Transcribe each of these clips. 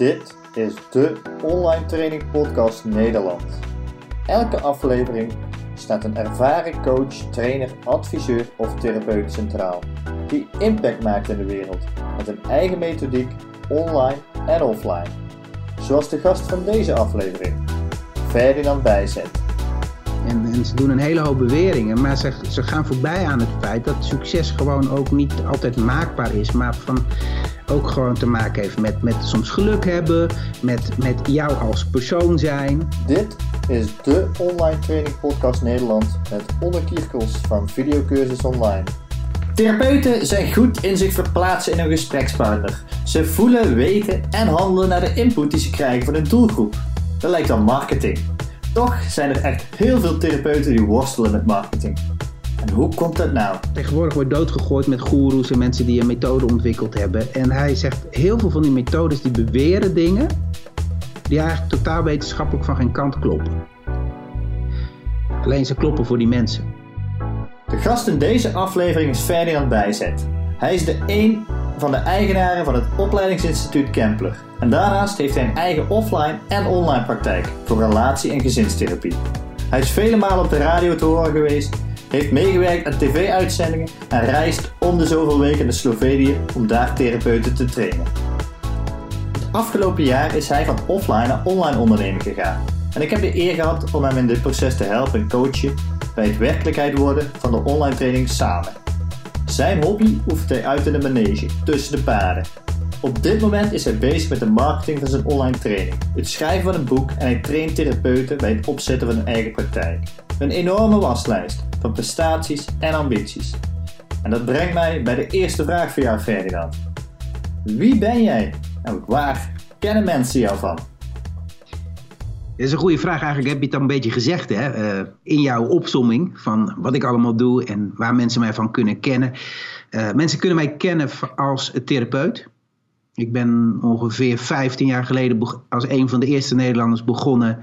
Dit is de Online Training Podcast Nederland. Elke aflevering staat een ervaren coach, trainer, adviseur of therapeut centraal. Die impact maakt in de wereld met een eigen methodiek, online en offline. Zoals de gast van deze aflevering, Ferdinand Bijzet. En, en ze doen een hele hoop beweringen, maar ze, ze gaan voorbij aan het feit dat succes gewoon ook niet altijd maakbaar is, maar van ook gewoon te maken heeft met, met soms geluk hebben, met, met jou als persoon zijn. Dit is de Online Training Podcast Nederland met Onne Kierkels van Videocursus Online. Therapeuten zijn goed in zich verplaatsen in een gesprekspartner. Ze voelen, weten en handelen naar de input die ze krijgen van hun doelgroep. Dat lijkt dan marketing. Toch zijn er echt heel veel therapeuten die worstelen met marketing. En hoe komt dat nou? Tegenwoordig wordt doodgegooid met goeroes en mensen die een methode ontwikkeld hebben. En hij zegt heel veel van die methodes die beweren dingen die eigenlijk totaal wetenschappelijk van geen kant kloppen. Alleen ze kloppen voor die mensen. De gast in deze aflevering is Ferdinand Bijzet. Hij is de een van de eigenaren van het opleidingsinstituut Kempler. En daarnaast heeft hij een eigen offline en online praktijk voor relatie- en gezinstherapie. Hij is vele malen op de radio te horen geweest, heeft meegewerkt aan tv-uitzendingen en reist om de zoveel weken naar Slovenië om daar therapeuten te trainen. Het afgelopen jaar is hij van offline naar online ondernemen gegaan. En ik heb de eer gehad om hem in dit proces te helpen en coachen bij het werkelijkheid worden van de online training samen. Zijn hobby oefent hij uit in de manege, tussen de paarden. Op dit moment is hij bezig met de marketing van zijn online training, het schrijven van een boek en hij traint therapeuten bij het opzetten van een eigen praktijk. Een enorme waslijst van prestaties en ambities. En dat brengt mij bij de eerste vraag voor jou, Ferdinand. Wie ben jij en waar kennen mensen jou van? Dat is een goede vraag. Eigenlijk heb je het al een beetje gezegd hè? Uh, in jouw opsomming van wat ik allemaal doe en waar mensen mij van kunnen kennen. Uh, mensen kunnen mij kennen als therapeut. Ik ben ongeveer 15 jaar geleden als een van de eerste Nederlanders begonnen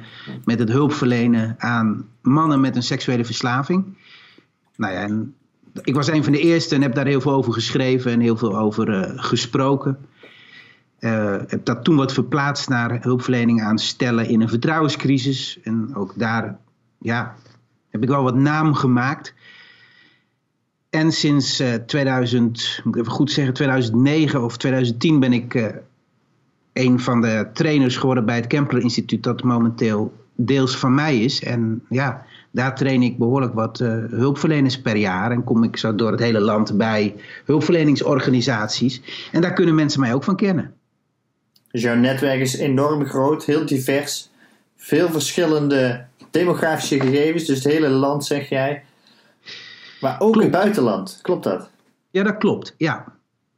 met het hulpverlenen aan mannen met een seksuele verslaving. Nou ja, ik was een van de eerste en heb daar heel veel over geschreven en heel veel over uh, gesproken. Uh, heb dat toen wat verplaatst naar hulpverlening aan stellen in een vertrouwenscrisis. En ook daar ja, heb ik wel wat naam gemaakt. En sinds uh, 2000, moet ik even goed zeggen, 2009 of 2010 ben ik uh, een van de trainers geworden bij het Kempler Instituut, dat momenteel deels van mij is. En ja, daar train ik behoorlijk wat uh, hulpverleners per jaar. En kom ik zo door het hele land bij hulpverleningsorganisaties. En daar kunnen mensen mij ook van kennen. Dus jouw netwerk is enorm groot, heel divers. Veel verschillende demografische gegevens, dus het hele land zeg jij. Maar ook klopt. het buitenland, klopt dat? Ja, dat klopt. Ja,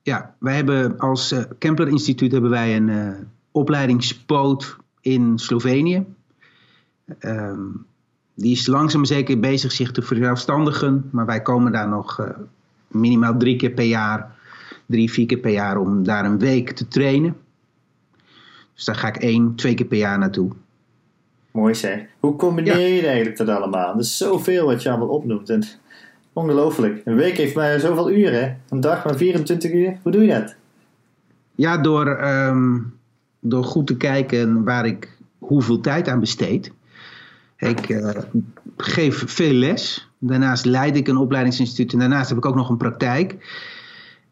ja. wij hebben als uh, Kempler Instituut hebben wij een uh, opleidingspoot in Slovenië. Um, die is langzaam zeker bezig zich te verzelfstandigen, maar wij komen daar nog uh, minimaal drie keer per jaar, drie, vier keer per jaar om daar een week te trainen. Dus daar ga ik één, twee keer per jaar naartoe. Mooi zeg. Hoe combineer je ja. eigenlijk dat allemaal? Er is zoveel wat je allemaal opnoemt. En ongelooflijk. Een week heeft maar zoveel uren. Een dag maar 24 uur. Hoe doe je dat? Ja, door, um, door goed te kijken waar ik hoeveel tijd aan besteed. Ik uh, geef veel les. Daarnaast leid ik een opleidingsinstituut. En daarnaast heb ik ook nog een praktijk.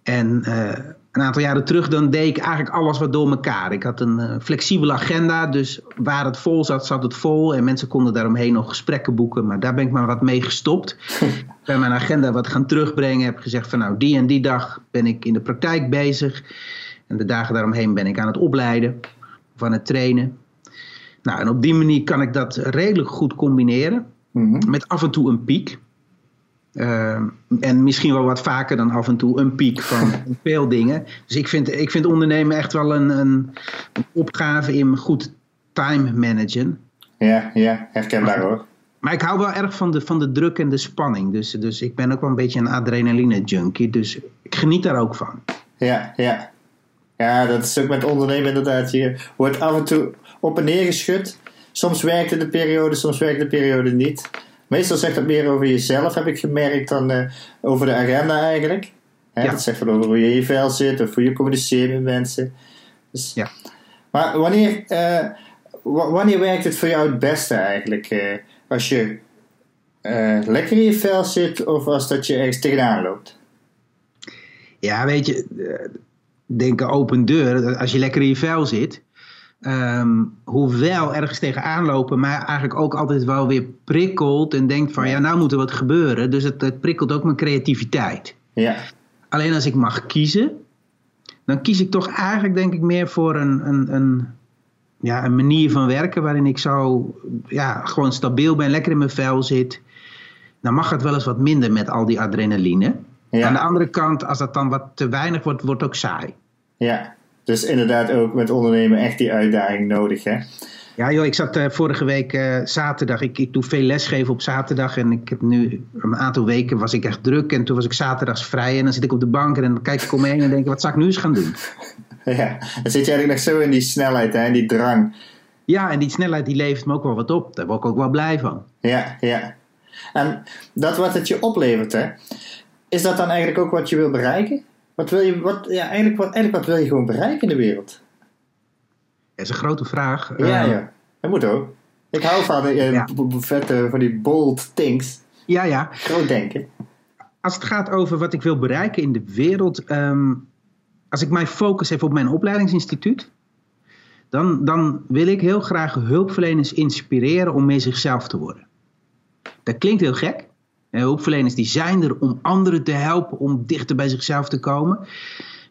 En uh, een aantal jaren terug dan deed ik eigenlijk alles wat door elkaar. Ik had een uh, flexibele agenda, dus waar het vol zat, zat het vol. En mensen konden daaromheen nog gesprekken boeken, maar daar ben ik maar wat mee gestopt. ik ben mijn agenda wat gaan terugbrengen, heb gezegd van nou die en die dag ben ik in de praktijk bezig. En de dagen daaromheen ben ik aan het opleiden of aan het trainen. Nou, en op die manier kan ik dat redelijk goed combineren. Mm-hmm. Met af en toe een piek. Uh, en misschien wel wat vaker dan af en toe een piek van veel dingen. Dus ik vind, ik vind ondernemen echt wel een, een, een opgave in goed time managen. Ja, ja, herkenbaar hoor. Maar ik hou wel erg van de, van de druk en de spanning. Dus, dus ik ben ook wel een beetje een adrenaline junkie. Dus ik geniet daar ook van. Ja, ja. Ja, dat is ook met ondernemen inderdaad. Je wordt af en toe op en neer geschud. Soms werkt de periode, soms werkt de periode niet. Meestal zegt dat meer over jezelf, heb ik gemerkt, dan uh, over de agenda eigenlijk. Hè? Ja. Dat zegt van over hoe je in je vel zit of hoe je communiceert met mensen. Dus, ja. Maar wanneer, uh, wanneer werkt het voor jou het beste eigenlijk? Uh, als je lekker in je vel zit of als dat je ergens tegenaan loopt? Ja, weet je, denk open deur. Als je lekker in je vel zit, um, hoewel ergens tegenaan lopen, maar eigenlijk ook altijd wel weer prikkelt en denkt van ja, nou moet er wat gebeuren. Dus het, het prikkelt ook mijn creativiteit. Ja. Alleen als ik mag kiezen, dan kies ik toch eigenlijk denk ik meer voor een, een, een, ja, een manier van werken waarin ik zo ja, gewoon stabiel ben, lekker in mijn vel zit. Dan mag het wel eens wat minder met al die adrenaline. Aan de andere kant, als dat dan wat te weinig wordt, wordt het ook saai. Ja, dus inderdaad ook met ondernemen echt die uitdaging nodig, hè? Ja, joh, ik zat uh, vorige week uh, zaterdag. Ik, ik doe veel lesgeven op zaterdag. En ik heb nu een aantal weken was ik echt druk. En toen was ik zaterdags vrij. En dan zit ik op de bank en dan kijk ik om me heen en denk ik, wat zou ik nu eens gaan doen? Ja, dan zit je eigenlijk nog zo in die snelheid, hè, in die drang. Ja, en die snelheid die levert me ook wel wat op. Daar word ik ook wel blij van. Ja, ja. En dat wat het je oplevert, hè, is dat dan eigenlijk ook wat je wil bereiken? Wat wil je, wat, ja, eigenlijk, wat, eigenlijk wat wil je gewoon bereiken in de wereld? Dat is een grote vraag. Ja, uh, ja. Dat moet ook. Ik hou van, uh, ja. vette, van die bold things. Ja, ja. Groot denken. Als het gaat over wat ik wil bereiken in de wereld. Um, als ik mijn focus heb op mijn opleidingsinstituut. Dan, dan wil ik heel graag hulpverleners inspireren om mee zichzelf te worden. Dat klinkt heel gek. Hulpverleners die zijn er om anderen te helpen om dichter bij zichzelf te komen.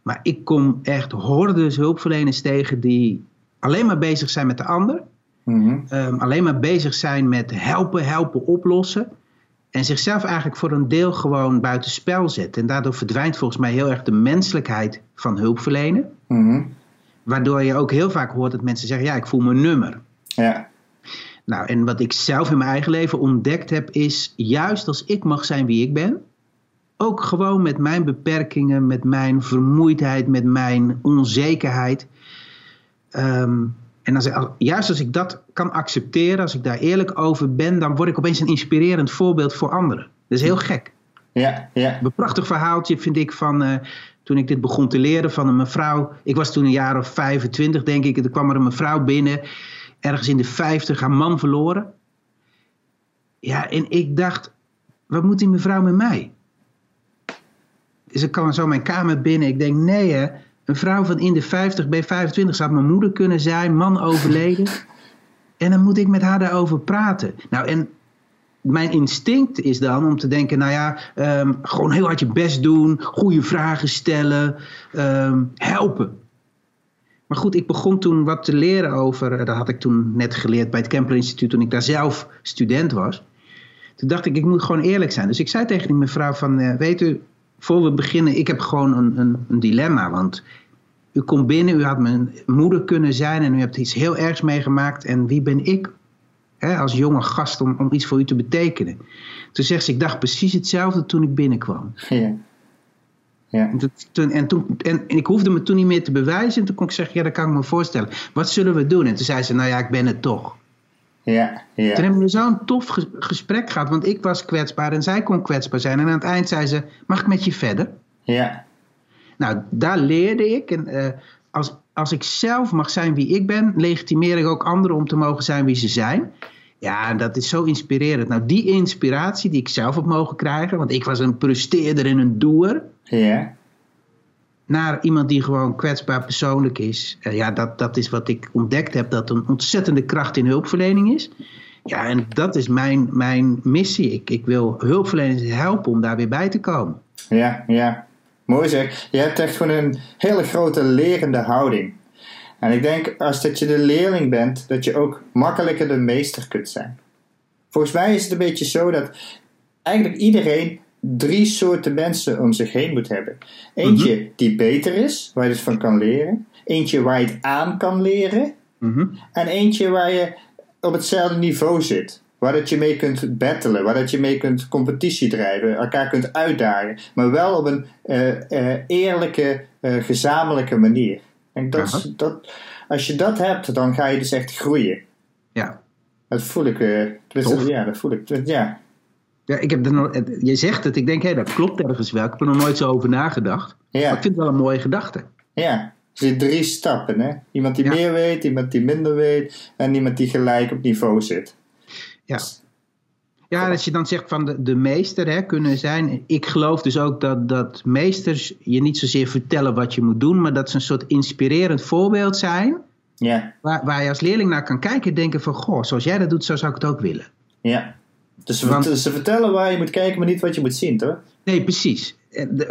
Maar ik kom echt hordes hulpverleners tegen die alleen maar bezig zijn met de ander. Mm um, alleen maar bezig zijn met helpen, helpen, oplossen. En zichzelf eigenlijk voor een deel gewoon buitenspel zetten. En daardoor verdwijnt volgens mij heel erg de menselijkheid van hulpverlenen. Mm Waardoor je ook heel vaak hoort dat mensen zeggen: Ja, ik voel mijn nummer. Ja. Nou, en wat ik zelf in mijn eigen leven ontdekt heb, is juist als ik mag zijn wie ik ben, ook gewoon met mijn beperkingen, met mijn vermoeidheid, met mijn onzekerheid. Um, en als, juist als ik dat kan accepteren, als ik daar eerlijk over ben, dan word ik opeens een inspirerend voorbeeld voor anderen. Dat is heel gek. Ja, ja. Een prachtig verhaaltje vind ik van uh, toen ik dit begon te leren van een mevrouw. Ik was toen een jaar of 25, denk ik. En er kwam er een mevrouw binnen, ergens in de 50, haar man verloren. Ja, en ik dacht, wat moet die mevrouw met mij? Dus ik kwam zo mijn kamer binnen. Ik denk, nee hè, een vrouw van in de 50, bij 25 zou mijn moeder kunnen zijn, man overleden. En dan moet ik met haar daarover praten. Nou, en mijn instinct is dan om te denken, nou ja, um, gewoon heel hard je best doen, goede vragen stellen, um, helpen. Maar goed, ik begon toen wat te leren over, eh, dat had ik toen net geleerd bij het Kemper Instituut toen ik daar zelf student was. Toen dacht ik, ik moet gewoon eerlijk zijn. Dus ik zei tegen die mevrouw van, uh, weet u, voor we beginnen, ik heb gewoon een, een, een, dilemma. Want u komt binnen, u had mijn moeder kunnen zijn en u hebt iets heel ergs meegemaakt. En wie ben ik hè, als jonge gast om, om iets voor u te betekenen? Toen zegt ze, ik dacht precies hetzelfde toen ik binnenkwam. Ja. Ja. En, toen, en, toen, en, en, ik hoefde me toen niet meer te bewijzen. En toen kon ik zeggen, ja, dat kan ik me voorstellen. Wat zullen we doen? En toen zei ze, nou ja, ik ben het toch. Ja, ja. Toen hebben we zo'n tof gesprek gehad, want ik was kwetsbaar en zij kon kwetsbaar zijn. En aan het eind zei ze, mag ik met je verder? Ja. Nou, daar leerde ik. En uh, als, als ik zelf mag zijn wie ik ben, legitimeer ik ook anderen om te mogen zijn wie ze zijn. Ja, dat is zo inspirerend. Nou, die inspiratie die ik zelf heb mogen krijgen, want ik was een presteerder en een doer. Ja naar iemand die gewoon kwetsbaar persoonlijk is. Uh, ja, dat, dat is wat ik ontdekt heb, dat een ontzettende kracht in hulpverlening is. Ja, en dat is mijn, mijn missie. Ik, ik wil hulpverleners helpen om daar weer bij te komen. Ja, ja. Mooi zeg. Je hebt echt gewoon een hele grote lerende houding. En ik denk, als dat je de leerling bent, dat je ook makkelijker de meester kunt zijn. Volgens mij is het een beetje zo dat eigenlijk iedereen drie soorten mensen om zich heen moet hebben. Eentje Mhm. die beter is, waar je dus van kan leren. Eentje waar je het aan kan leren. Mhm. En eentje waar je op hetzelfde niveau zit. Waar dat je mee kunt battelen, waar dat je mee kunt competitie drijven, elkaar kunt uitdagen. Maar wel op een eh, eh, eerlijke, eh, gezamenlijke manier. En dat, dat, als je dat hebt, dan ga je dus echt groeien. Ja. Dat voel ik. dus- ja, dat voel ik. Ja. Ja, ik heb er je zegt het, ik denk, hé, dat klopt ergens wel. Ik heb er nog nooit zo over nagedacht. Ja. Maar ik vind het wel een mooie gedachte. Ja, zijn drie stappen, hè? Iemand die Ja. meer weet, iemand die minder weet en iemand die gelijk op niveau zit. Ja. Ja, als je dan zegt van de, de meester hè, kunnen zijn. Ik geloof dus ook dat, dat meesters je niet zozeer vertellen wat je moet doen, maar dat ze een soort inspirerend voorbeeld zijn. Ja, Waar, waar je als leerling naar kan kijken en denken van, goh, zoals jij dat doet, zo zou ik het ook willen. ja. Dus ze, Want- vert- ze vertellen waar je moet kijken, maar niet wat je moet zien, toch? Nee, precies.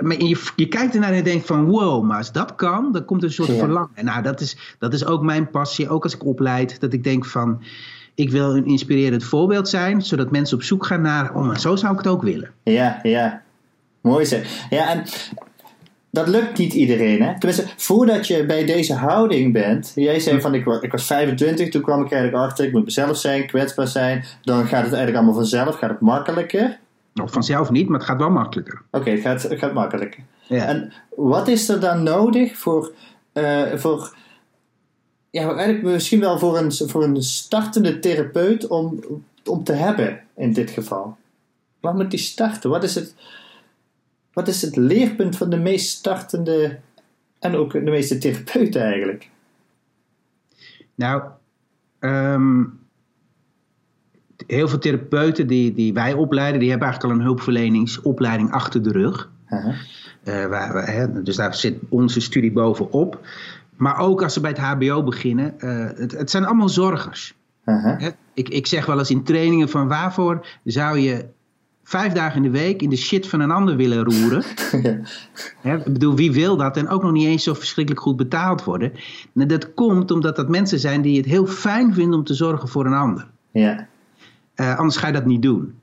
Maar je, je kijkt ernaar en denkt van, wow, maar als dat kan, dan komt er een soort Ja. verlangen. Nou, dat is, dat is ook mijn passie, ook als ik opleid, dat ik denk van, ik wil een inspirerend voorbeeld zijn, zodat mensen op zoek gaan naar, oh, maar zo zou ik het ook willen. Ja, ja. Mooi zeg. Ja, en dat lukt niet iedereen, hè? Tenminste, voordat je bij deze houding bent, jij zei van ik, ik was 25, toen kwam ik eigenlijk achter, ik moet mezelf zijn, kwetsbaar zijn, dan gaat het eigenlijk allemaal vanzelf, gaat het makkelijker. Vanzelf niet, maar het gaat wel makkelijker. Oké, het, gaat, het gaat makkelijker. Ja. En wat is er dan nodig voor, eh, voor ja, eigenlijk misschien wel voor een, voor een startende therapeut om, om te hebben in dit geval? Waar moet die starten? Wat is het, wat is het leerpunt van de meest startende en ook de meeste therapeuten eigenlijk? Nou, ehm, heel veel therapeuten die, die wij opleiden, die hebben eigenlijk al een hulpverleningsopleiding achter de rug. Eh, waar, we- hè, dus daar zit onze studie bovenop. Maar ook als ze bij het HBO beginnen, eh, het, het zijn allemaal zorgers. Ik, ik zeg wel eens in trainingen van waarvoor zou je vijf dagen in de week in de shit van een ander willen roeren? Ik bedoel, wie wil dat en ook nog niet eens zo verschrikkelijk goed betaald worden? Nou, dat komt omdat dat mensen zijn die het heel fijn vinden om te zorgen voor een ander. ja. Eh, anders ga je dat niet doen.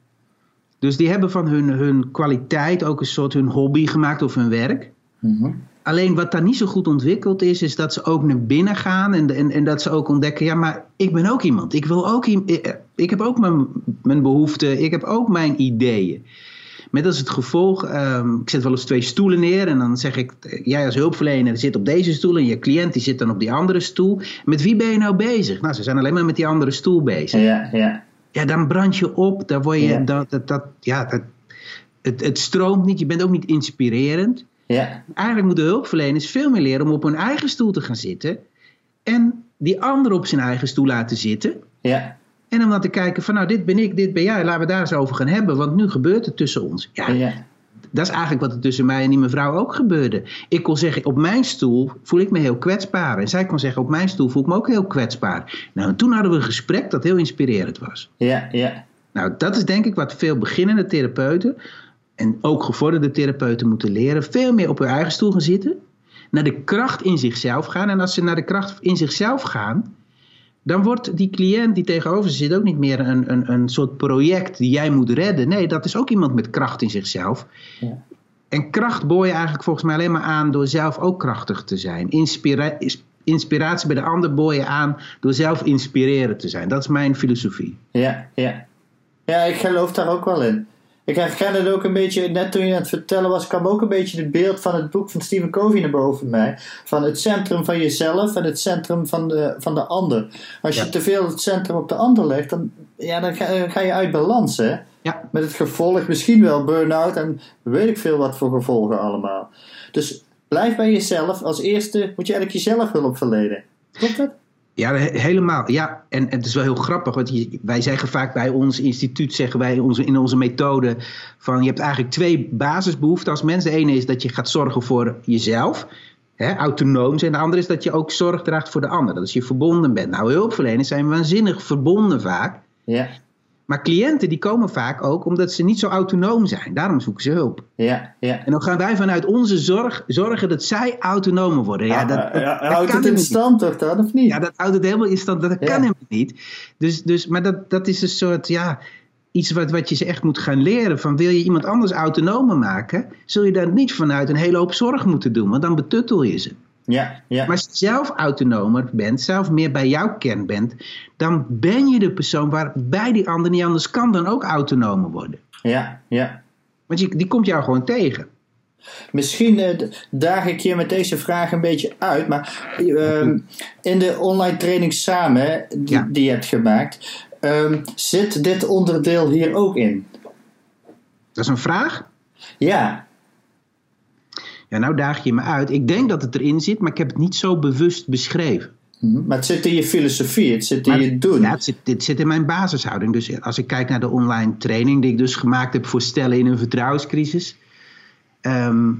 Dus die hebben van hun, hun kwaliteit ook een soort hun hobby gemaakt of hun werk. Mhm. Alleen wat daar niet zo goed ontwikkeld is, is dat ze ook naar binnen gaan en, en, en dat ze ook ontdekken, ja, maar ik ben ook iemand. Ik wil ook, iem- ik, ik heb ook mijn, mijn behoeften, ik heb ook mijn ideeën. Met als het gevolg, ehm, ik zet wel eens twee stoelen neer en dan zeg ik, eh, jij als hulpverlener zit op deze stoel en je cliënt die zit dan op die andere stoel. Met wie ben je nou bezig? Nou, ze zijn alleen maar met die andere stoel bezig. Ja, ja. Ja, dan brand je op, dan word je, Ja. dat, dat, dat, ja, dat, het, het stroomt niet, je bent ook niet inspirerend. Ja, Eigenlijk moeten hulpverleners veel meer leren om op hun eigen stoel te gaan zitten. En die ander op zijn eigen stoel laten zitten. ja, En om dan te kijken van nou, dit ben ik, dit ben jij. Laten we daar eens over gaan hebben. Want nu gebeurt het tussen ons. Ja, ja. dat is eigenlijk wat er tussen mij en die mevrouw ook gebeurde. Ik kon zeggen, op mijn stoel voel ik me heel kwetsbaar. En zij kon zeggen, op mijn stoel voel ik me ook heel kwetsbaar. Nou, en toen hadden we een gesprek dat heel inspirerend was. Ja, ja. Nou, dat is denk ik wat veel beginnende therapeuten en ook gevorderde therapeuten moeten leren. Veel meer op hun eigen stoel gaan zitten. Naar de kracht in zichzelf gaan. En als ze naar de kracht in zichzelf gaan, dan wordt die cliënt die tegenover ze zit ook niet meer een, een, een soort project die jij moet redden. Nee, dat is ook iemand met kracht in zichzelf. Ja. En kracht boor je eigenlijk volgens mij alleen maar aan door zelf ook krachtig te zijn. Inspira- inspiratie bij de ander boor je aan door zelf inspirerend te zijn. Dat is mijn filosofie. Ja, ja. Ja, ik geloof daar ook wel in. Ik herken het ook een beetje, net toen je aan het vertellen was, kwam ook een beetje het beeld van het boek van Stephen Covey naar boven mij. Van het centrum van jezelf en het centrum van de, van de ander. Als je te veel het centrum op de ander legt, dan, ja, dan, ga, dan ga je uit balans, hè. Ja, Met het gevolg misschien wel burn-out en weet ik veel wat voor gevolgen allemaal. Dus blijf bij jezelf. Als eerste moet je eigenlijk jezelf hulp verlenen. Klopt dat? Ja, he- helemaal. Ja, en het is wel heel grappig, want wij zeggen vaak bij ons instituut, zeggen wij onze, in onze methode, van je hebt eigenlijk twee basisbehoeften als mens. De ene is dat je gaat zorgen voor jezelf, hè, autonoom zijn. De andere is dat je ook zorg draagt voor de ander, dat is je verbonden bent. Nou, hulpverleners zijn waanzinnig verbonden vaak. Ja, Maar cliënten die komen vaak ook omdat ze niet zo autonoom zijn. Daarom zoeken ze hulp. ja, ja. En dan gaan wij vanuit onze zorg zorgen dat zij autonomer worden. Ja, dat, dat, Ja, dat houdt kan het in stand toch dan, of niet? Ja, dat houdt het helemaal in stand. Dat Ja. kan helemaal niet. Dus, dus, maar dat, dat is een soort, ja, iets wat, wat je ze echt moet gaan leren. Van wil je iemand anders autonomer maken, zul je dat niet vanuit een hele hoop zorg moeten doen. Want dan betuttel je ze. Ja, ja. Maar als je zelf autonomer bent, zelf meer bij jouw kern bent, dan ben je de persoon waarbij die ander niet anders kan dan ook autonomer worden. ja, ja. Want je, die komt jou gewoon tegen. Misschien eh, daag ik je met deze vraag een beetje uit, maar ehm, in de online training samen die, Ja. die je hebt gemaakt, ehm, zit dit onderdeel hier ook in? Dat is een vraag. Ja, Ja, nou daag je me uit. Ik denk dat het erin zit, maar ik heb het niet zo bewust beschreven. Mhm. Maar het zit in je filosofie, het zit in je doen. Ja, het zit, zit in mijn basishouding. Dus als ik kijk naar de online training die ik dus gemaakt heb voor stellen in een vertrouwenscrisis, ehm,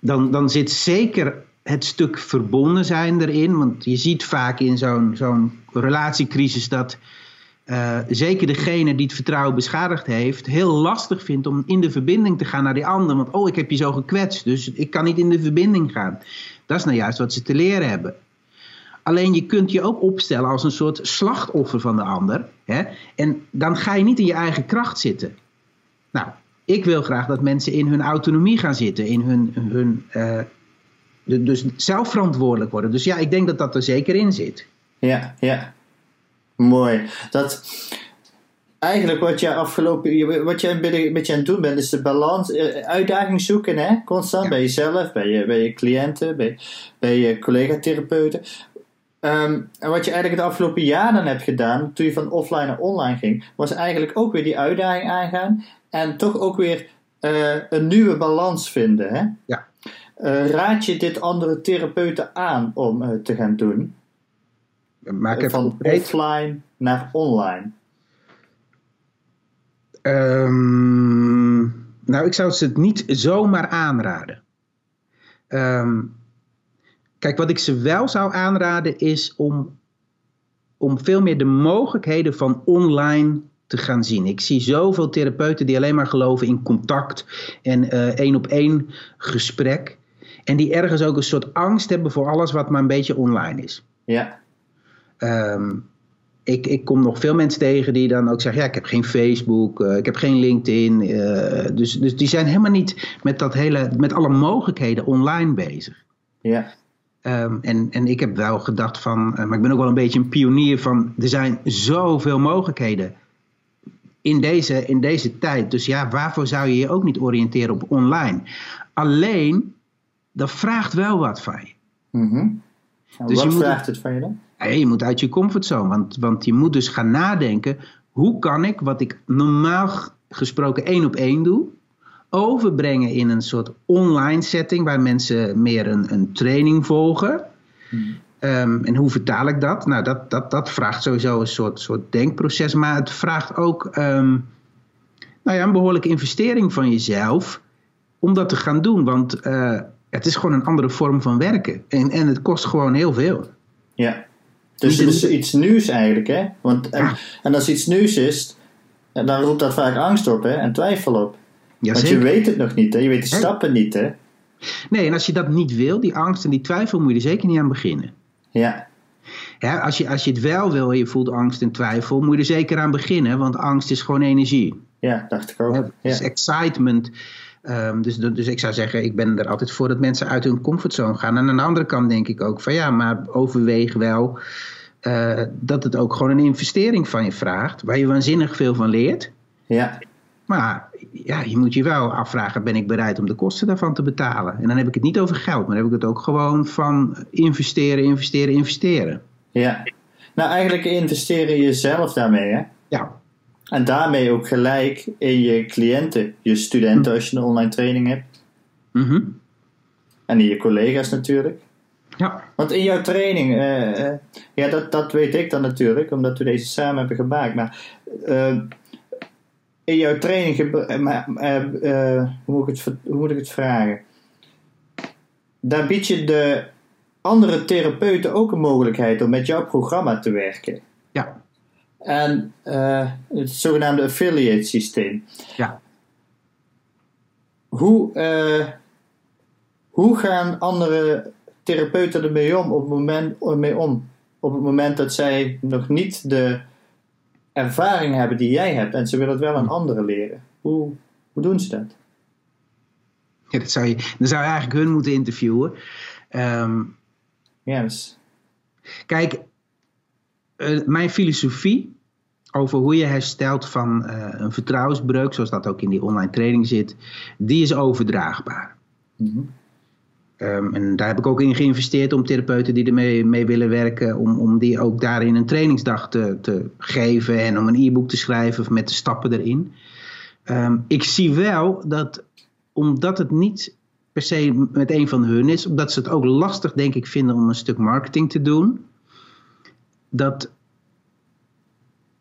dan, dan zit zeker het stuk verbonden zijn erin. Want je ziet vaak in zo'n zo'n relatiecrisis dat uh, zeker degene die het vertrouwen beschadigd heeft, heel lastig vindt om in de verbinding te gaan naar die ander. Want oh, ik heb je zo gekwetst, dus ik kan niet in de verbinding gaan. Dat is nou juist wat ze te leren hebben. Alleen je kunt je ook opstellen als een soort slachtoffer van de ander. Hè? En dan ga je niet in je eigen kracht zitten. Nou, ik wil graag dat mensen in hun autonomie gaan zitten, in hun, hun uh, dus zelf verantwoordelijk worden. Dus ja, ik denk dat dat er zeker in zit. Ja, ja. Mooi. Dat, eigenlijk wat je afgelopen, wat je een beetje aan het doen bent, is de balans, eh, uitdaging zoeken, hè? constant bij jezelf, bij je, bij je cliënten, bij, bij je collega-therapeuten. Ehm, en wat je eigenlijk het afgelopen jaar dan hebt gedaan, toen je van offline naar online ging, was eigenlijk ook weer die uitdaging aangaan en toch ook weer uh, een nieuwe balans vinden. Hè? Ja. Uh, raad je dit andere therapeuten aan om uh, te gaan doen? Maak van offline naar online. Um, nou, ik zou het niet zomaar aanraden. Um, Kijk, wat ik ze wel zou aanraden is om, om veel meer de mogelijkheden van online te gaan zien. Ik zie zoveel therapeuten die alleen maar geloven in contact en uh, één op één gesprek. En die ergens ook een soort angst hebben voor alles wat maar een beetje online is. Ja. Um, ik, ik kom nog veel mensen tegen die dan ook zeggen: Ja, ik heb geen Facebook, uh, ik heb geen LinkedIn. Uh, dus, dus die zijn helemaal niet met, dat hele, met alle mogelijkheden online bezig. Ja. Um, en, en ik heb wel gedacht van, uh, maar ik ben ook wel een beetje een pionier van, er zijn zoveel mogelijkheden in deze, in deze tijd. Dus ja, waarvoor zou je je ook niet oriënteren op online? Alleen, dat vraagt wel wat van je. Mm -hmm. dus wat vraagt het van je dan? Je moet uit je comfortzone, want, want je moet dus gaan nadenken, hoe kan ik wat ik normaal gesproken één op één doe, overbrengen in een soort online setting waar mensen meer een, een training volgen. Hmm. Um, en hoe vertaal ik dat? Nou, dat, dat, dat vraagt sowieso een soort, soort denkproces, maar het vraagt ook um, nou ja, een behoorlijke investering van jezelf om dat te gaan doen. Want uh, het is gewoon een andere vorm van werken en, en het kost gewoon heel veel. Ja, dus het is iets nieuws eigenlijk, hè? Want, en, ja. en als iets nieuws is, dan roept dat vaak angst op hè? en twijfel op. Ja, Want je weet het nog niet, hè? je weet de stappen niet. Hè? Nee, en als je dat niet wil, die angst en die twijfel, moet je er zeker niet aan beginnen. Ja. ja als, je, als je het wel wil en je voelt angst en twijfel, moet je er zeker aan beginnen, want angst is gewoon energie. Ja, dacht ik ook. Ja, dus excitement. Um, dus, dus ik zou zeggen, ik ben er altijd voor dat mensen uit hun comfortzone gaan. En aan de andere kant denk ik ook van ja, maar overweeg wel uh, dat het ook gewoon een investering van je vraagt, waar je waanzinnig veel van leert. Ja. Maar ja, je moet je wel afvragen, ben ik bereid om de kosten daarvan te betalen? En dan heb ik het niet over geld, maar dan heb ik het ook gewoon van investeren, investeren, investeren. Ja, nou eigenlijk investeren jezelf daarmee hè? Ja. En daarmee ook gelijk in je cliënten, je studenten als je een online training hebt. Mm -hmm. En in je collega's natuurlijk. Ja. Want in jouw training, uh, uh, ja dat, dat weet ik dan natuurlijk, omdat we deze samen hebben gemaakt. Maar uh, in jouw training, hoe, moet ik het, hoe moet ik het vragen? Daar bied je de andere therapeuten ook een mogelijkheid om met jouw programma te werken. Ja. En uh, het zogenaamde affiliate systeem. Ja. Hoe, hoe gaan andere therapeuten ermee om op het moment, mee om? Op het moment dat zij nog niet de ervaring hebben die jij hebt en ze willen het wel aan anderen leren. Hoe, hoe doen ze dat? Ja, dat zou je, dan zou je eigenlijk hun moeten interviewen. Um, yes. Kijk, uh, mijn filosofie over hoe je herstelt van uh, een vertrouwensbreuk, zoals dat ook in die online training zit, die is overdraagbaar. Mm -hmm. Um, en daar heb ik ook in geïnvesteerd om therapeuten die ermee mee willen werken, om, om die ook daarin een trainingsdag te, te geven en om een e-book te schrijven met de stappen erin. Um, ik zie wel dat omdat het niet per se met een van hun is, omdat ze het ook lastig, denk ik, vinden om een stuk marketing te doen. Dat,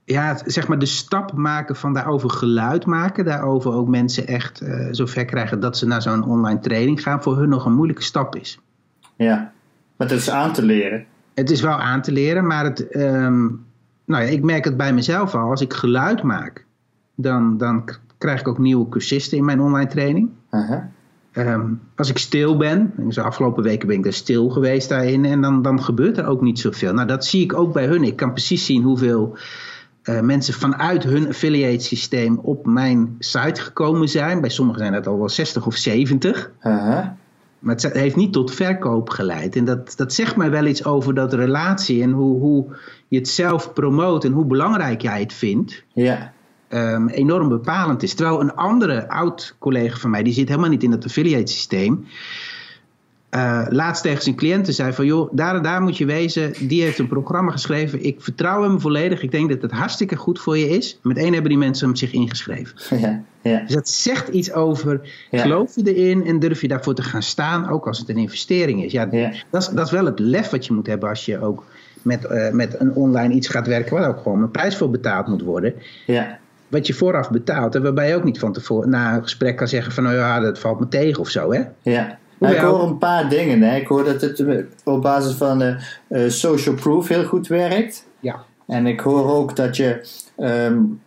ja, zeg maar de stap maken van daarover geluid maken, daarover ook mensen echt uh, zover krijgen dat ze naar zo'n online training gaan, voor hun nog een moeilijke stap is. Ja, maar het is aan te leren. Het is wel aan te leren, maar het, ehm, nou ja, ik merk het bij mezelf al. Als ik geluid maak, dan, dan krijg ik ook nieuwe cursisten in mijn online training. Ehm, als ik stil ben, de afgelopen weken ben ik er stil geweest daarin, en dan, dan gebeurt er ook niet zoveel. Nou, dat zie ik ook bij hun. Ik kan precies zien hoeveel uh, mensen vanuit hun affiliate systeem op mijn site gekomen zijn. Bij sommigen zijn dat al wel 60 of 70. Maar het heeft niet tot verkoop geleid. En dat, dat zegt mij wel iets over dat relatie en hoe, hoe je het zelf promoot en hoe belangrijk jij het vindt. Ja. Um, enorm bepalend is. Terwijl een andere oud collega van mij, die zit helemaal niet in het affiliate systeem. Uh, laatst tegen zijn cliënten zei van joh, daar en daar moet je wezen. Die heeft een programma geschreven. Ik vertrouw hem volledig. Ik denk dat het hartstikke goed voor je is. Meteen hebben die mensen hem zich ingeschreven. Ja, ja. Dus dat zegt iets over, geloof je erin en durf je daarvoor te gaan staan, ook als het een investering is. Ja, Dat, is dat is wel het lef wat je moet hebben als je ook met, uh, met een online iets gaat werken waar ook gewoon een prijs voor betaald moet worden. Ja. Wat je vooraf betaalt en waarbij je ook niet van tevoren na een gesprek kan zeggen van nou ja, dat valt me tegen of zo hè. Ja. Nou, ik hoor een paar dingen. Hè. Ik hoor dat het eh, op basis van uh, uh, social proof heel goed werkt. Ja. En ik hoor ook dat je um,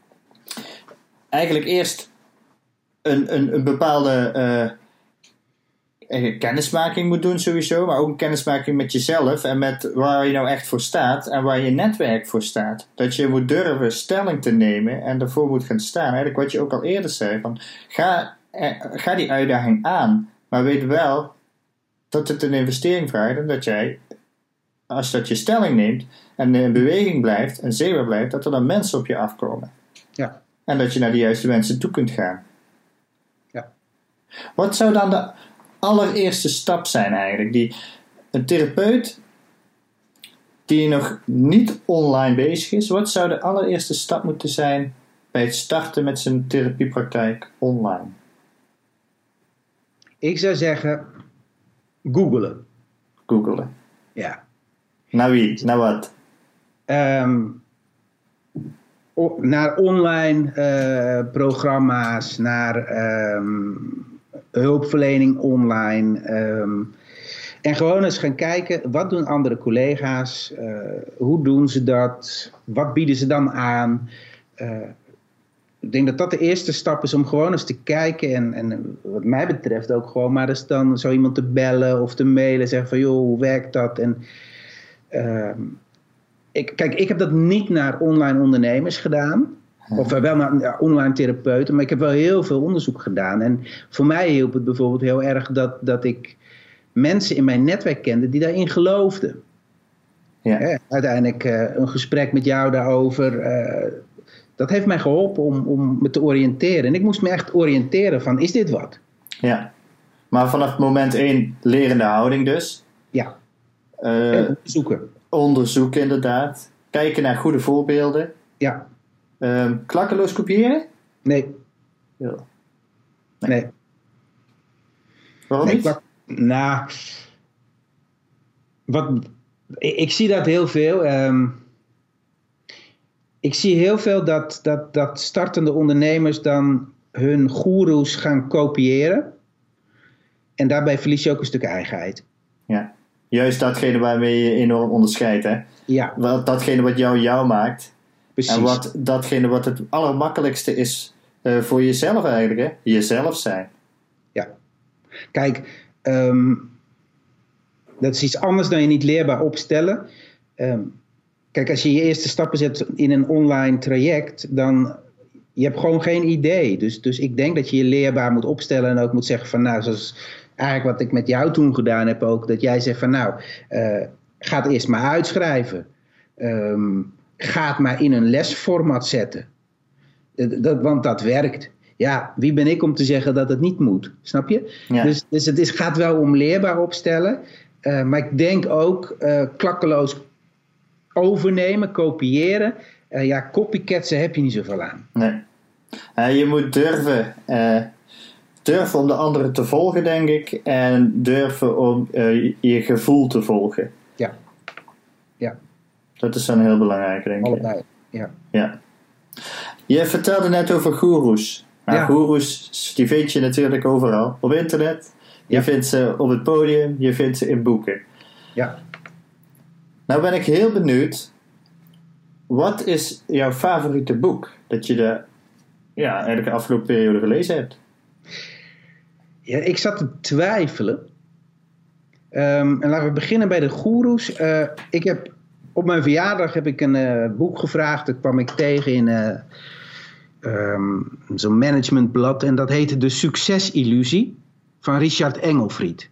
eigenlijk eerst een, een, een bepaalde uh, kennismaking moet doen sowieso. Maar ook een kennismaking met jezelf. En met waar je nou echt voor staat. En waar je netwerk voor staat. Dat je moet durven stelling te nemen. En ervoor moet gaan staan. Eigenlijk wat je ook al eerder zei. Van, ga, ga die uitdaging aan. Maar weet wel dat het een investering vraagt en dat jij, als dat je stelling neemt en in beweging blijft en zeker blijft, dat er dan mensen op je afkomen. Ja. En dat je naar de juiste mensen toe kunt gaan. Ja. Wat zou dan de allereerste stap zijn eigenlijk? Die een therapeut die nog niet online bezig is, wat zou de allereerste stap moeten zijn bij het starten met zijn therapiepraktijk online? Ik zou zeggen, googelen. Googelen. Ja. Naar wie? Naar wat? Um, naar online uh, programma's, naar um, hulpverlening online. Um, en gewoon eens gaan kijken, wat doen andere collega's? Uh, hoe doen ze dat? Wat bieden ze dan aan? Uh, ik denk dat dat de eerste stap is om gewoon eens te kijken. En, en wat mij betreft ook gewoon maar eens dan zo iemand te bellen of te mailen. Zeggen van joh, hoe werkt dat? En uh, ik, kijk, ik heb dat niet naar online ondernemers gedaan. Of wel naar online therapeuten. Maar ik heb wel heel veel onderzoek gedaan. En voor mij hielp het bijvoorbeeld heel erg dat, dat ik mensen in mijn netwerk kende die daarin geloofden. Ja. Uiteindelijk uh, een gesprek met jou daarover. Uh, dat heeft mij geholpen om, om me te oriënteren. En ik moest me echt oriënteren van, is dit wat? Ja, maar vanaf moment één lerende houding dus. Ja, uh, onderzoeken. Onderzoeken inderdaad. Kijken naar goede voorbeelden. Ja. Uh, klakkeloos kopiëren? Nee. Ja. Nee. nee. Waarom nee, niet? Klak, nou, wat, ik, ik, zie dat heel veel. Um, ik zie heel veel dat, dat, dat startende ondernemers dan hun goeroes gaan kopiëren. En daarbij verlies je ook een stuk eigenheid. Ja, juist datgene waarmee je enorm onderscheidt. Hè? Ja. Datgene wat jou jou maakt. Precies. En wat, datgene wat het allermakkelijkste is uh, voor jezelf eigenlijk. Hè? Jezelf zijn. Ja. Kijk, um, dat is iets anders dan je niet leerbaar opstellen. Um, Kijk, als je je eerste stappen zet in een online traject, dan je hebt gewoon geen idee. Dus, dus ik denk dat je je leerbaar moet opstellen en ook moet zeggen van nou, zoals eigenlijk wat ik met jou toen gedaan heb ook, dat jij zegt van nou, uh, ga het eerst maar uitschrijven. Um, ga het maar in een lesformat zetten. Dat, want dat werkt. Ja, wie ben ik om te zeggen dat het niet moet? Snap je? Ja. Dus, dus het is, gaat wel om leerbaar opstellen. Uh, maar ik denk ook uh, klakkeloos overnemen, kopiëren. Uh, ja, copycatsen heb je niet zoveel aan. Nee. Je moet durven durven om de anderen te volgen, denk ik. En durven om je gevoel te volgen. Ja. Ja. Dat is dan heel belangrijk, denk ik. Allebei, ja. Ja. Je vertelde net over goeroes. Nou, Ja. goeroes, die vind je natuurlijk overal. Op internet. Je Ja. vindt ze op het podium. Je vindt ze in boeken. Ja. Nou ben ik heel benieuwd. Wat is jouw favoriete boek dat je de, ja, eigenlijk de afgelopen periode gelezen hebt? Ja, ik zat te twijfelen. Ehm, en laten we beginnen bij de goeroes. Eh, ik heb, op mijn verjaardag heb ik een eh, boek gevraagd. Dat kwam ik tegen in eh, ehm, zo'n managementblad. En dat heette De Succesillusie van Richard Engelfried.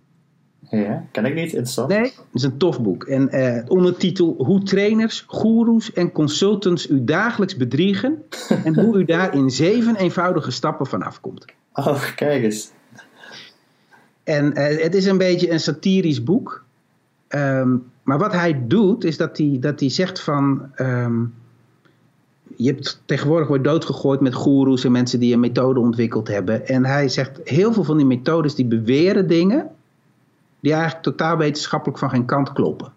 Ja, ken ik niet. Interessant. Nee, het is een tof boek. En eh, ondertitel Hoe trainers, goeroes en consultants u dagelijks bedriegen. en hoe u daar in zeven eenvoudige stappen vanaf komt. Oh, kijk eens. En het is een beetje een satirisch boek. Ehm, maar wat hij doet, is dat hij, dat hij zegt van... ehm, je hebt tegenwoordig wordt doodgegooid met goeroes en mensen die een methode ontwikkeld hebben. En hij zegt, heel veel van die methodes die beweren dingen... die eigenlijk totaal wetenschappelijk van geen kant kloppen.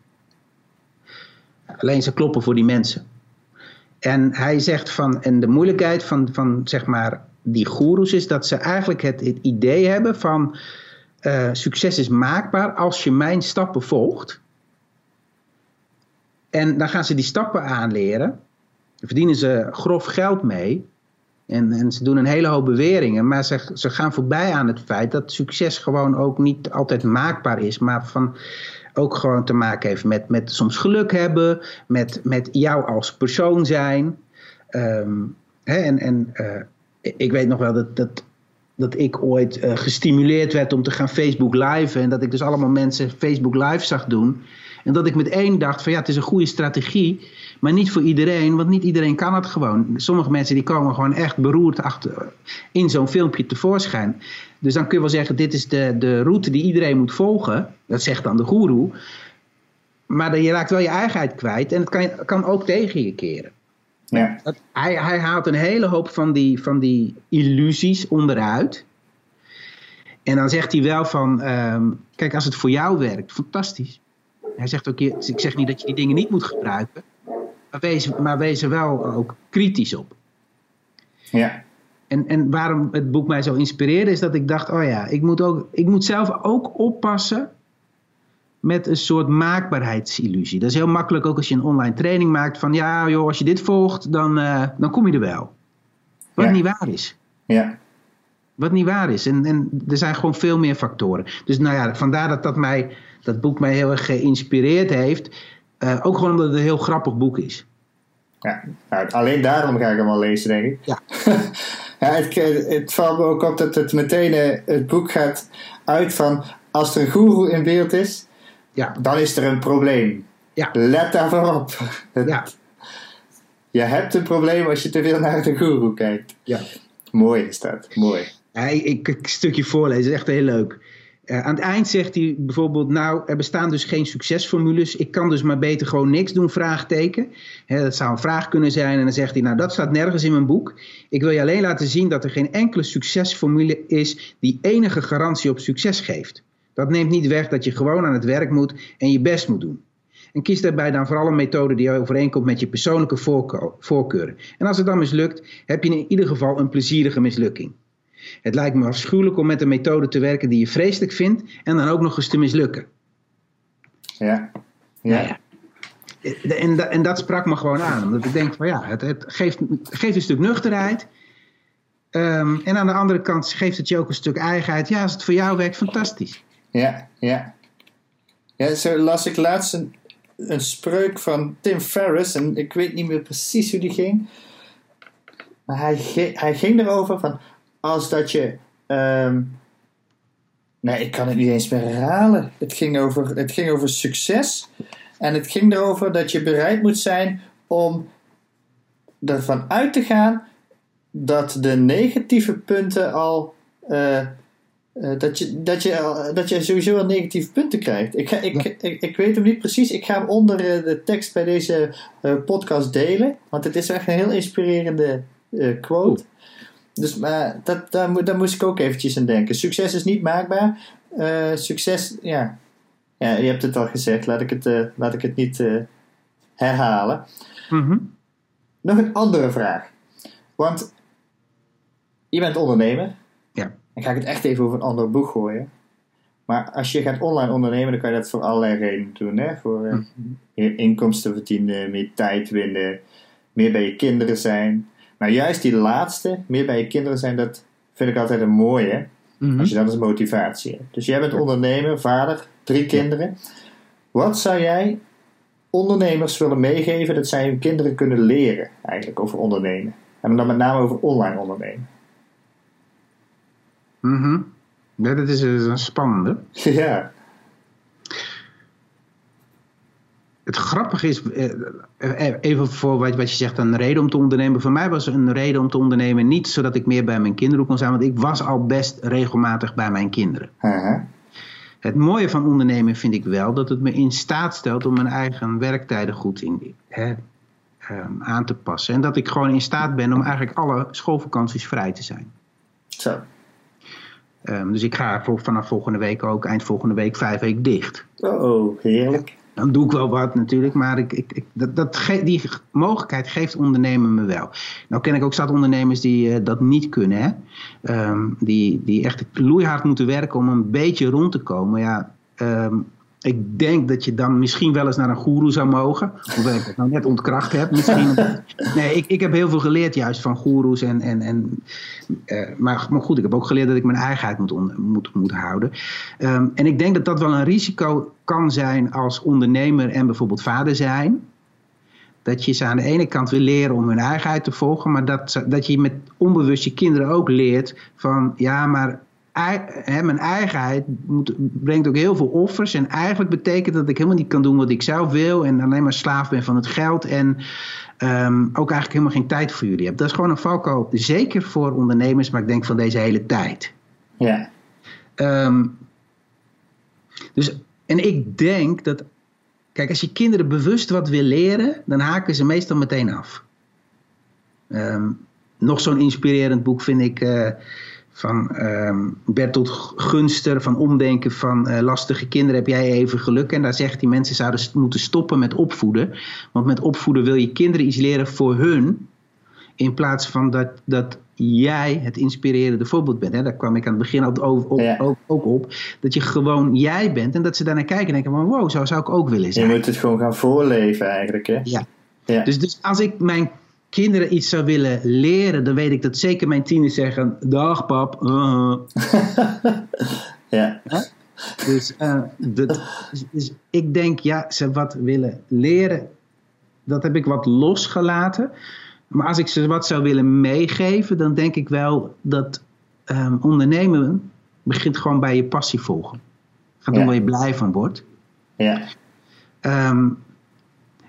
Alleen ze kloppen voor die mensen. En hij zegt van, en de moeilijkheid van, van zeg maar die goeroes is dat ze eigenlijk het, het idee hebben van eh, succes is maakbaar als je mijn stappen volgt. En dan gaan ze die stappen aanleren. Verdienen ze grof geld mee. En, en ze doen een hele hoop beweringen. Maar ze, ze gaan voorbij aan het feit dat succes gewoon ook niet altijd maakbaar is. Maar van, ook gewoon te maken heeft met, met soms geluk hebben. Met, met jou als persoon zijn. Ehm, hè, en en eh, ik weet nog wel dat, dat, dat ik ooit eh, gestimuleerd werd om te gaan Facebook live. En dat ik dus allemaal mensen Facebook live zag doen. En dat ik met één dacht van ja, het is een goede strategie. Maar niet voor iedereen, want niet iedereen kan het gewoon. Sommige mensen die komen gewoon echt beroerd achter, in zo'n filmpje tevoorschijn. Dus dan kun je wel zeggen, dit is de, de route die iedereen moet volgen. Dat zegt dan de goeroe. Maar dan, je raakt wel je eigenheid kwijt en het kan, kan ook tegen je keren. Ja. Dat, hij, hij haalt een hele hoop van die, van die illusies onderuit. En dan zegt hij wel van, ehm, kijk, als het voor jou werkt, fantastisch. Hij zegt ook, je- ik zeg niet dat je die dingen niet moet gebruiken, maar wees, maar wees er wel ook kritisch op. Ja. En, en waarom het boek mij zo inspireerde, is dat ik dacht, oh ja, ik moet, ook, ik moet zelf ook oppassen met een soort maakbaarheidsillusie. Dat is heel makkelijk ook als je een online training maakt van, ja joh, als je dit volgt, dan, eh, dan kom je er wel. Wat Ja. niet waar is. Ja. Wat niet waar is. En, en er zijn gewoon veel meer factoren. Dus nou ja, vandaar dat dat, mij, dat boek mij heel erg geïnspireerd heeft. Eh, ook gewoon omdat het een heel grappig boek is. Ja, nou, alleen daarom ga ik hem al lezen, denk ik. Ja. ja, het, het valt me ook op dat het meteen eh, het boek gaat uit van als er een goeroe in beeld is, Ja, dan is er een probleem. Ja. Let daarvoor op. Ja, Je hebt een probleem als je te veel naar de goeroe kijkt. ja. Mooi is dat, mooi. Ja, ik, ik een stukje voorlezen, is echt heel leuk. Eh, aan het eind zegt hij bijvoorbeeld, nou, er bestaan dus geen succesformules. Ik kan dus maar beter gewoon niks doen, vraagteken. Dat zou een vraag kunnen zijn. En dan zegt hij, nou, dat staat nergens in mijn boek. Ik wil je alleen laten zien dat er geen enkele succesformule is die enige garantie op succes geeft. Dat neemt niet weg dat je gewoon aan het werk moet en je best moet doen. En kies daarbij dan vooral een methode die overeenkomt met je persoonlijke voorkeuren. En als het dan mislukt, heb je in ieder geval een plezierige mislukking. Het lijkt me afschuwelijk om met een methode te werken die je vreselijk vindt en dan ook nog eens te mislukken. Ja. Ja. Nou ja. En, da- en dat sprak me gewoon aan, omdat ik denk van ja, het, het geeft, geeft een stuk nuchterheid. Ehm, en aan de andere kant geeft het je ook een stuk eigenheid. Ja, als het voor jou werkt, fantastisch. Ja, ja. Ja, zo las ik laatst een, een spreuk van Tim Ferriss en ik weet niet meer precies hoe die ging. Maar hij, hij ging erover van als dat je. ehm, nee, ik kan het niet eens meer herhalen. Het ging, over, het ging over succes. En het ging erover dat je bereid moet zijn om ervan uit te gaan dat de negatieve punten al. eh, eh, dat, je, dat, je, dat je sowieso al negatieve punten krijgt. Ik, ga, ik, ik, ik weet hem niet precies. Ik ga hem onder eh, de tekst bij deze podcast delen. Want het is echt een heel inspirerende quote. Dus maar dat, daar, daar moest ik ook eventjes aan denken. Succes is niet maakbaar. Uh, succes, ja. ja. Je hebt het al gezegd, laat ik het, uh, laat ik het niet uh, herhalen. Mm Nog een andere vraag. Want je bent ondernemer. Ja. Dan ga ik het echt even over een ander boek gooien. Maar als je gaat online ondernemen, dan kan je dat voor allerlei redenen doen. Hè? Voor uh, meer inkomsten verdienen, meer tijd winnen, meer bij je kinderen zijn. Nou, juist die laatste, meer bij je kinderen zijn, dat vind ik altijd een mooie. Mhm. Als je dat als motivatie hebt. Dus jij bent ondernemer, vader, drie kinderen. Wat zou jij ondernemers willen meegeven dat zij hun kinderen kunnen leren eigenlijk over ondernemen? En dan met name over online ondernemen. Mhm. Ja, dat is een spannende. ja. Het grappige is, eh, even voor wat, je zegt, een reden om te ondernemen. Voor mij was een reden om te ondernemen niet zodat ik meer bij mijn kinderen kon zijn, want ik was al best regelmatig bij mijn kinderen. Het mooie van ondernemen vind ik wel dat het me in staat stelt om mijn eigen werktijden goed in, hè, um, aan te passen. En dat ik gewoon in staat ben om eigenlijk alle schoolvakanties vrij te zijn. Zo. Um, dus ik ga vanaf volgende week ook, eind volgende week, vijf weken dicht. Oh, heerlijk. Dan doe ik wel wat natuurlijk, maar ik, ik, dat, dat die mogelijkheid geeft ondernemen me wel. Nou ken ik ook zat ondernemers die uh, dat niet kunnen. Hè? Um, die, die echt loeihard moeten werken om een beetje rond te komen. Ja, um, ik denk dat je dan misschien wel eens naar een goeroe zou mogen. Hoewel ik het nou net ontkracht heb. Misschien. Nee, ik, ik heb heel veel geleerd juist van goeroes. En, en, en, uh, maar, maar goed, ik heb ook geleerd dat ik mijn eigenheid moet, on, moet, moet houden. Um, en ik denk dat dat wel een risico kan zijn als ondernemer en bijvoorbeeld vader zijn. Dat je ze aan de ene kant wil leren om hun eigenheid te volgen. Maar dat, dat je met onbewust je kinderen ook leert van... Ja, maar Mijn eigenheid moet, brengt ook heel veel offers. En eigenlijk betekent dat ik helemaal niet kan doen wat ik zelf wil. En alleen maar slaaf ben van het geld. En um, ook eigenlijk helemaal geen tijd voor jullie heb. Dat is gewoon een valkuil. Zeker voor ondernemers, maar ik denk van deze hele tijd. Ja. Um, dus, en ik denk dat. Kijk, als je kinderen bewust wat wil leren, dan haken ze meestal meteen af. Um, nog zo'n inspirerend boek vind ik. Uh, van um, Bertolt Gunster, van omdenken van uh, lastige kinderen heb jij even geluk. En daar zegt hij, mensen zouden moeten stoppen met opvoeden. Want met opvoeden wil je kinderen iets leren voor hun. In plaats van dat, dat jij het inspirerende voorbeeld bent. Hè? Daar kwam ik aan het begin ook, ook, Ja. ook, ook op. Dat je gewoon jij bent. En dat ze daarnaar kijken en denken van wow, zo zou ik ook willen Je zijn. moet het gewoon gaan voorleven eigenlijk, hè? Ja. Ja. Dus, dus als ik mijn kinderen iets zou willen leren, dan weet ik dat zeker mijn tieners zeggen: Dag pap. uh-huh." ja. Dus, uh, dat, dus ik denk, ja, ze wat willen leren, dat heb ik wat losgelaten. Maar als ik ze wat zou willen meegeven, dan denk ik wel dat um, ondernemen begint gewoon bij je passie volgen. Ga doen Ja. waar je blij van wordt. Ja. Um,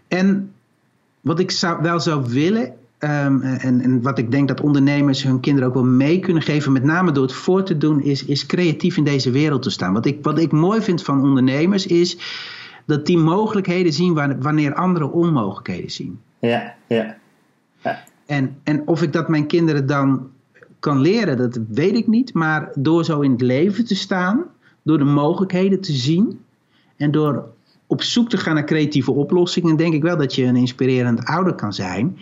en wat ik zou, wel zou willen, um, en, en, wat ik denk dat ondernemers hun kinderen ook wel mee kunnen geven, met name door het voor te doen, is, is creatief in deze wereld te staan. Wat ik, wat ik mooi vind van ondernemers is dat die mogelijkheden zien wanneer anderen onmogelijkheden zien. Ja, ja. ja. En, en of ik dat mijn kinderen dan kan leren, dat weet ik niet. Maar door zo in het leven te staan, door de mogelijkheden te zien en door op zoek te gaan naar creatieve oplossingen, denk ik wel dat je een inspirerend ouder kan zijn.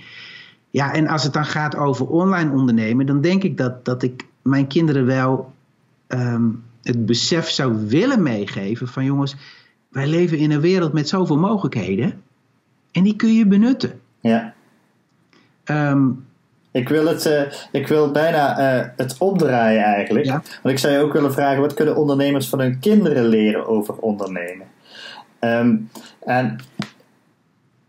Ja, en als het dan gaat over online ondernemen, dan denk ik dat, dat ik mijn kinderen wel um, het besef zou willen meegeven van jongens, wij leven in een wereld met zoveel mogelijkheden en die kun je benutten. Ja. Um, ik wil, het, uh, ik wil bijna uh, het opdraaien eigenlijk. Ja. Want ik zou je ook willen vragen, wat kunnen ondernemers van hun kinderen leren over ondernemen? Um, en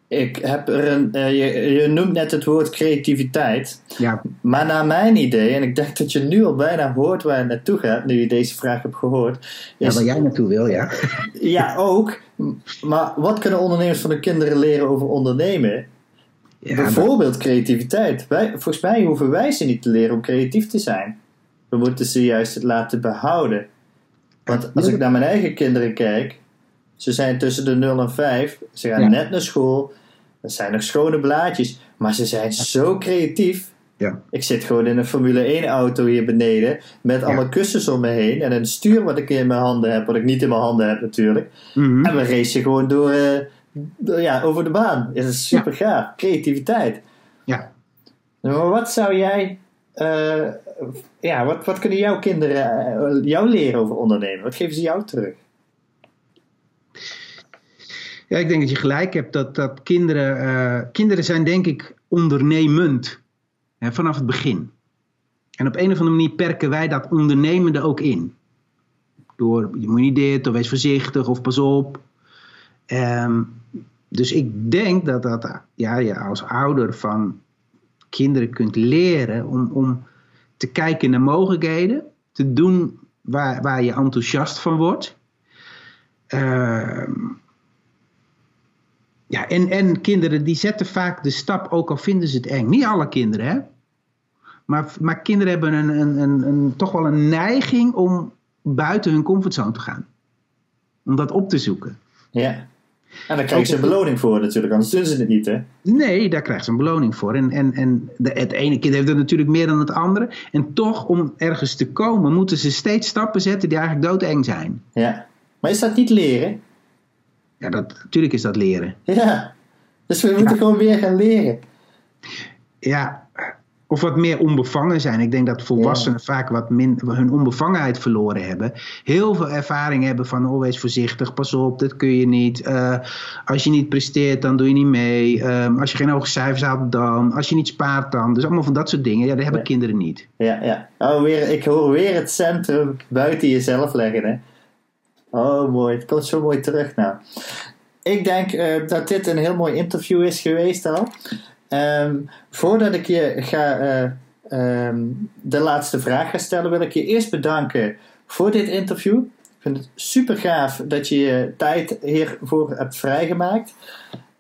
ik heb er een, uh, je, je, noemt net het woord creativiteit. Ja. Maar naar mijn idee, en ik denk dat je nu al bijna hoort waar je naartoe gaat, nu je deze vraag hebt gehoord. Is, ja, waar jij naartoe wil, ja. ja, ook. Maar wat kunnen ondernemers van hun kinderen leren over ondernemen? Ja, Bijvoorbeeld maar... creativiteit. Wij, volgens mij hoeven wij ze niet te leren om creatief te zijn. We moeten ze juist het laten behouden. Want als ik naar mijn eigen kinderen kijk, ze zijn tussen de 0 en 5, ze gaan ja. net naar school, dat zijn nog schone blaadjes, maar ze zijn zo creatief. Ja. Ik zit gewoon in een Formule 1 auto hier beneden. Met Ja. allemaal kussens om me heen. En een stuur wat ik in mijn handen heb. Wat ik niet in mijn handen heb natuurlijk. Mhm. En we racen gewoon door, eh, door- ja, over de baan. Het is super gaaf. Creativiteit. ja. Maar wat zou jij... eh, ja, wat, wat kunnen jouw kinderen eh, jou leren over ondernemen? Wat geven ze jou terug? Ja, ik denk dat je gelijk hebt dat, dat kinderen, eh, kinderen zijn denk ik ondernemend hè, vanaf het begin. En op een of andere manier perken wij dat ondernemende ook in. Door, je moet niet dit, of wees voorzichtig, of pas op. Ehm, dus ik denk dat, dat ja, je als ouder van kinderen kunt leren om, om te kijken naar mogelijkheden. Te doen waar, waar je enthousiast van wordt. Ehm ja, en, en kinderen die zetten vaak de stap, ook al vinden ze het eng. Niet alle kinderen, hè. Maar, maar kinderen hebben een, een, een, een, toch wel een neiging om buiten hun comfortzone te gaan. Om dat op te zoeken. Ja. En daar krijgen ze een beloning voor natuurlijk. Anders doen ze het niet, hè? Nee, daar krijgt ze een beloning voor. En, en, en de, het ene kind heeft er natuurlijk meer dan het andere. En toch, om ergens te komen, moeten ze steeds stappen zetten die eigenlijk doodeng zijn. Ja. Maar is dat niet leren? Ja, dat, natuurlijk is dat leren. Ja. Dus we moeten gewoon weer gaan leren. ja, of wat meer onbevangen zijn. Ik denk dat volwassenen vaak wat min, hun onbevangenheid verloren hebben. Heel veel ervaring hebben van, oh wees voorzichtig, pas op, dat kun je niet. Eh, als je niet presteert, dan doe je niet mee. Ehm, als je geen hoge cijfers haalt, dan. Als je niet spaart, dan. Dus allemaal van dat soort dingen. Ja, dat hebben Ja. kinderen niet. Ja, ja. Oh, weer, ik hoor weer het centrum buiten jezelf leggen, hè? Oh, mooi. Het komt zo mooi terug nou. Ik denk eh, dat dit een heel mooi interview is geweest al. Ehm, voordat ik je ga, eh, ehm, de laatste vraag ga stellen, wil ik je eerst bedanken voor dit interview. Ik vind het super gaaf dat je je tijd hiervoor hebt vrijgemaakt.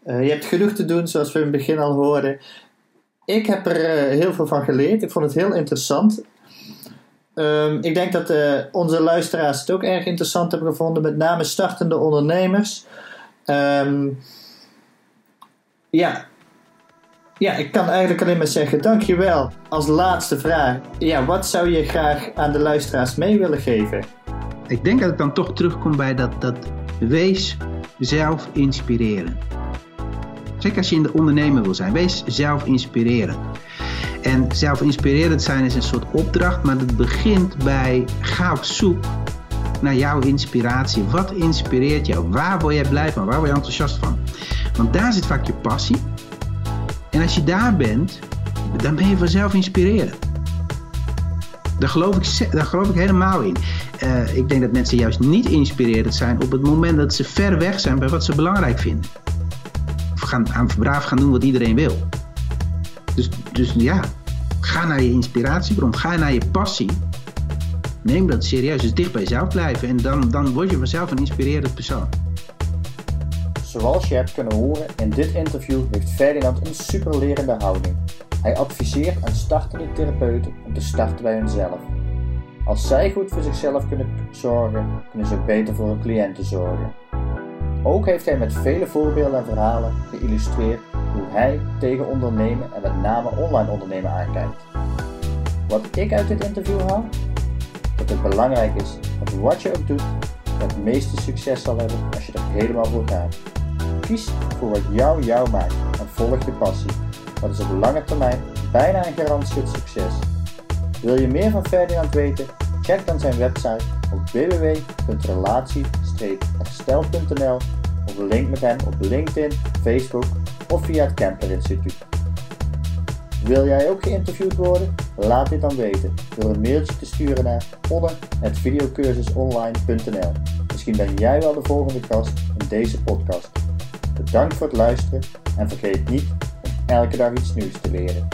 Eh, je hebt genoeg te doen, zoals we in het begin al hoorden. Ik heb er heel veel van geleerd. Ik vond het heel interessant. Ehm, ik denk dat eh, onze luisteraars het ook erg interessant hebben gevonden, met name startende ondernemers. Ehm, ja. ja, ik kan eigenlijk alleen maar zeggen: dankjewel. Als laatste vraag: ja, wat zou je graag aan de luisteraars mee willen geven? Ik denk dat ik dan toch terugkom bij dat, dat wees zelf inspireren. Zeker als je in de ondernemer wil zijn, wees zelf inspireren. En zelf inspirerend zijn is een soort opdracht, maar het begint bij ga op zoek naar jouw inspiratie. Wat inspireert jou? Waar word jij blij van? Waar word je enthousiast van? Want daar zit vaak je passie. En als je daar bent, dan ben je vanzelf inspirerend. Daar geloof ik, daar geloof ik helemaal in. Eh, ik denk dat mensen juist niet inspirerend zijn op het moment dat ze ver weg zijn bij wat ze belangrijk vinden. Of gaan, aan braaf gaan doen wat iedereen wil. Dus, dus ja, ga naar je inspiratiebron, ga naar je passie. Neem dat serieus, dus dicht bij jezelf blijven en dan, dan word je vanzelf een inspirerend persoon. Zoals je hebt kunnen horen in dit interview heeft Ferdinand een superlerende houding. Hij adviseert aan startende therapeuten om te starten bij hunzelf. Als zij goed voor zichzelf kunnen zorgen, kunnen ze ook beter voor hun cliënten zorgen. Ook heeft hij met vele voorbeelden en verhalen geïllustreerd hoe hij tegen ondernemen en met name online ondernemen aankijkt. Wat ik uit dit interview haal? Dat het belangrijk is dat wat je ook doet, het meeste succes zal hebben als je er helemaal voor gaat. Kies voor wat jou jou maakt en volg je passie. Dat is op lange termijn bijna een garantie op succes. Wil je meer van Ferdinand weten? Check dan zijn website op www.relatie-herstel.nl of link met hem op LinkedIn, Facebook of via het Kempler Instituut. Wil jij ook geïnterviewd worden? Laat dit dan weten door een mailtje te sturen naar podder.videocursusonline.nl Misschien ben jij wel de volgende gast in deze podcast. Bedankt voor het luisteren en vergeet niet om elke dag iets nieuws te leren.